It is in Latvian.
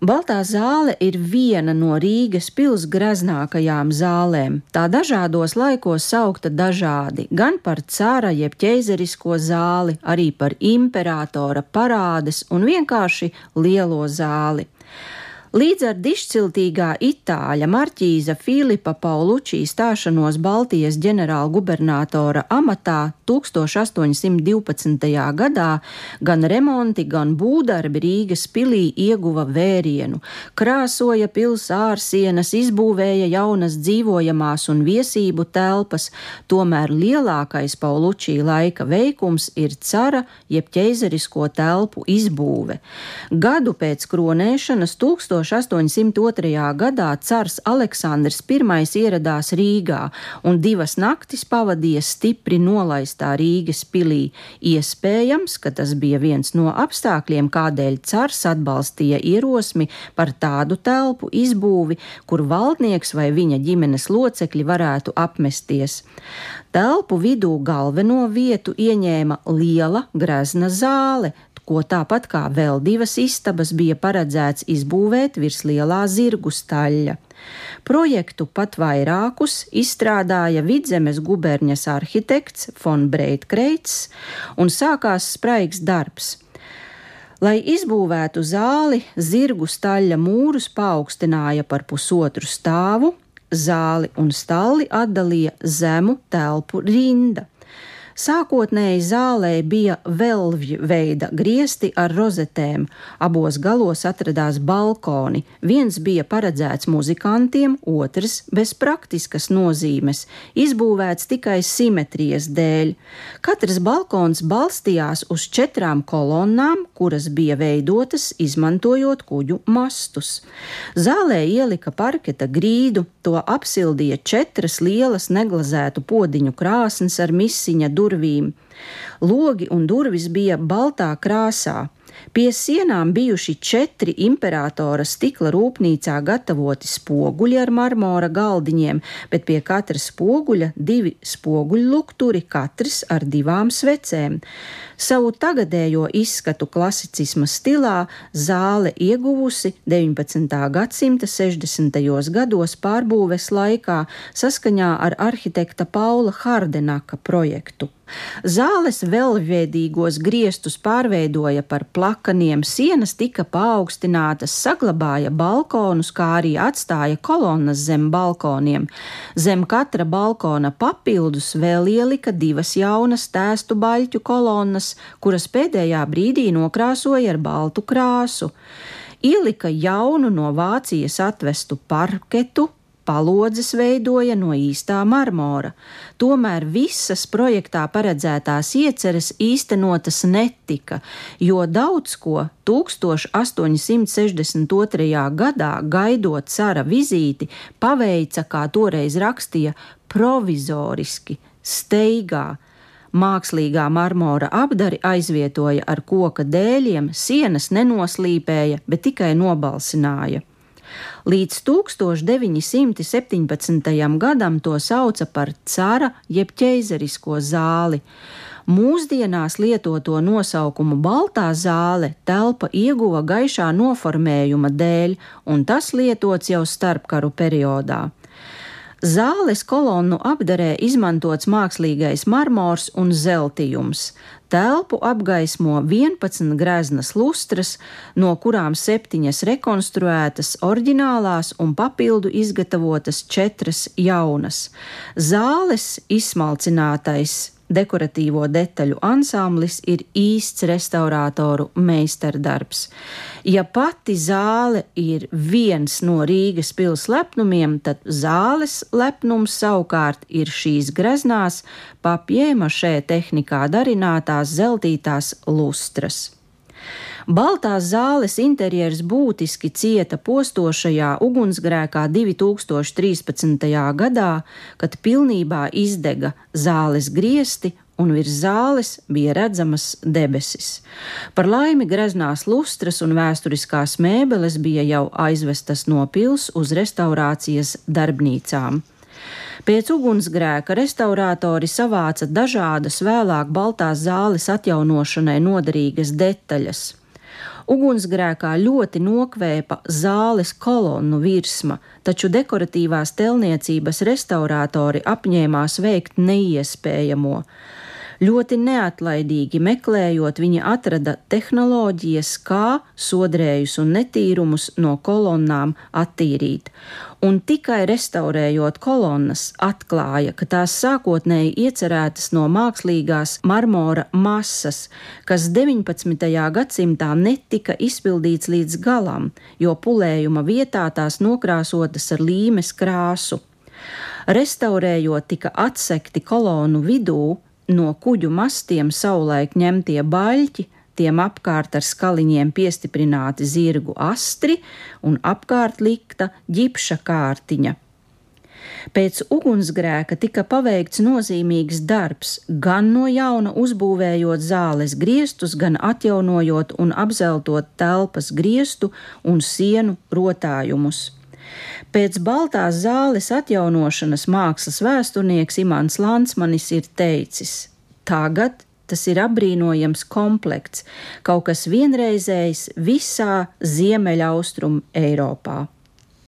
Baltā zāle ir viena no Rīgas pils graznākajām zālēm. Tā dažādos laikos saukta dažādi, gan par cara jeb ķeizerisko zāli, arī par imperatora parādes un vienkārši lielo zāli. Līdz ar dišciltīgā itāļa marķīza Filipa Paulučī stāšanos Baltijas ģenerālgubernatora amatā 1812. gadā gan remonti, gan būdarbi Rīgas pilī ieguva vērienu, krāsoja pils ārsienas, izbūvēja jaunas dzīvojamās un viesību telpas, tomēr lielākais Paulučī laika veikums ir cara jeb ķeizerisko telpu izbūve. Gadu pēc kronēšanas 1000 1802. gadā cars Aleksandrs I ieradās Rīgā un divas naktis pavadīja stipri nolaistā Rīgas pilī. Iespējams, ka tas bija viens no apstākļiem, kādēļ cars atbalstīja ierosmi par tādu telpu izbūvi, kur valdnieks vai viņa ģimenes locekļi varētu apmesties. Telpu vidū galveno vietu ieņēma liela grezna zāle, ko tāpat kā vēl divas istabas bija paredzēts izbūvēt virs lielā zirgu staļļa. Projektu pat vairākus izstrādāja Vidzemes guberņas arhitekts von Breitkreits un sākās spraigs darbs. Lai izbūvētu zāli, zirgu staļļa mūrus paaugstināja par pusotru stāvu, zāli un stalli atdalīja zemu telpu rinda. Sākotnēji zālē bija velvju veida griesti ar rozetēm, abos galos atradās balkoni, viens bija paredzēts muzikantiem, otrs bez praktiskas nozīmes, izbūvēts tikai simetrijas dēļ. Katrs balkons balstījās uz četrām kolonnām, kuras bija veidotas izmantojot kuģu mastus. Zālē ielika parketa grīdu, to apsildīja četras lielas neglazētu podiņu krāsnes ar misiņa durvīm durvīm. Logi un durvis bija baltā krāsā. Pie sienām bijuši četri imperatora stikla rūpnīcā gatavoti spoguļi ar marmora galdiņiem, bet pie katra spoguļa divi spoguļlukturi, katrs ar divām svecēm. Savu tagadējo izskatu klasicisma stilā zāle ieguvusi 19. gadsimta 60. gados pārbūves laikā saskaņā ar arhitekta Paula Hardenaka projektu. Zāles vēlveidīgos griestus pārveidoja par plakaniem, sienas tika paaugstinātas, saglabāja balkonus, kā arī atstāja kolonnas zem balkoniem. Zem katra balkona papildus vēl ielika divas jaunas tēstu baļķu kolonnas, kuras pēdējā brīdī nokrāsoja ar baltu krāsu. Ielika jaunu no Vācijas atvestu parketu, palodzes veidoja no īstā marmora. Tomēr visas projektā paredzētās ieceres īstenotas netika, jo daudz ko 1862. gadā, gaidot cara vizīti, paveica, kā toreiz rakstīja, provizoriski, steigā. Mākslīgā marmora apdari aizvietoja ar koka dēļiem, sienas nenoslīpēja, bet tikai nobalsināja. Līdz 1917. gadam to sauca par cara jeb ķeizerisko zāli. Mūsdienās lietoto nosaukumu Baltā zāle telpa ieguva gaišā noformējuma dēļ, un tas lietots jau starpkaru periodā. Zāles kolonnu apdarē izmantots mākslīgais marmors un zeltījums. Telpu apgaismo 11 greznas lustras, no kurām septiņas rekonstruētas oriģinālās un papildu izgatavotas četras jaunas. Zāles izsmalcinātais dekoratīvo detaļu ansamblis ir īsts restaurātoru meistardarbs. Ja pati zāle ir viens no Rīgas pils lepnumiem, tad zāles lepnums savukārt ir šīs greznās papjēmašē tehnikā darinātās zeltītās lustras. Baltās zāles interjers būtiski cieta postošajā ugunsgrēkā 2013. gadā, kad pilnībā izdega zāles griesti un virs zāles bija redzamas debesis. Par laimi greznās lustras un vēsturiskās mēbeles bija jau aizvestas no pils uz restaurācijas darbnīcām. Pēc ugunsgrēka restaurātori savāca dažādas vēlāk Baltās zāles atjaunošanai noderīgas detaļas. Ugunsgrēkā ļoti nokvēpa zāles kolonnu virsma, taču dekoratīvās telniecības restaurātori apņēmās veikt neiespējamo. Ļoti neatlaidīgi meklējot, viņi atrada tehnoloģijas, kā sodrējus un netīrumus no kolonnām attīrīt. Un tikai restaurējot kolonnas, atklāja, ka tās sākotnēji iecerētas no mākslīgās marmora masas, kas 19. gadsimtā netika izpildīts līdz galam, jo pulējuma vietā tās nokrāsotas ar līmes krāsu. Restaurējot, tika atsekti kolonu vidū no kuģu mastiem savulaik ņemtie baļķi, tiem apkārt ar skaliņiem piestiprināti zirgu astri un apkārt likta ģipša kārtiņa. Pēc ugunsgrēka tika paveikts nozīmīgs darbs, gan no jauna uzbūvējot zāles griestus, gan atjaunojot un apzeltot telpas griestu un sienu rotājumus. Pēc Baltās zāles atjaunošanas mākslas vēsturnieks Imants Lansmanis ir teicis: Tagad tas ir apbrīnojams komplekts, kaut kas vienreizējs visā Ziemeļaustrum Eiropā.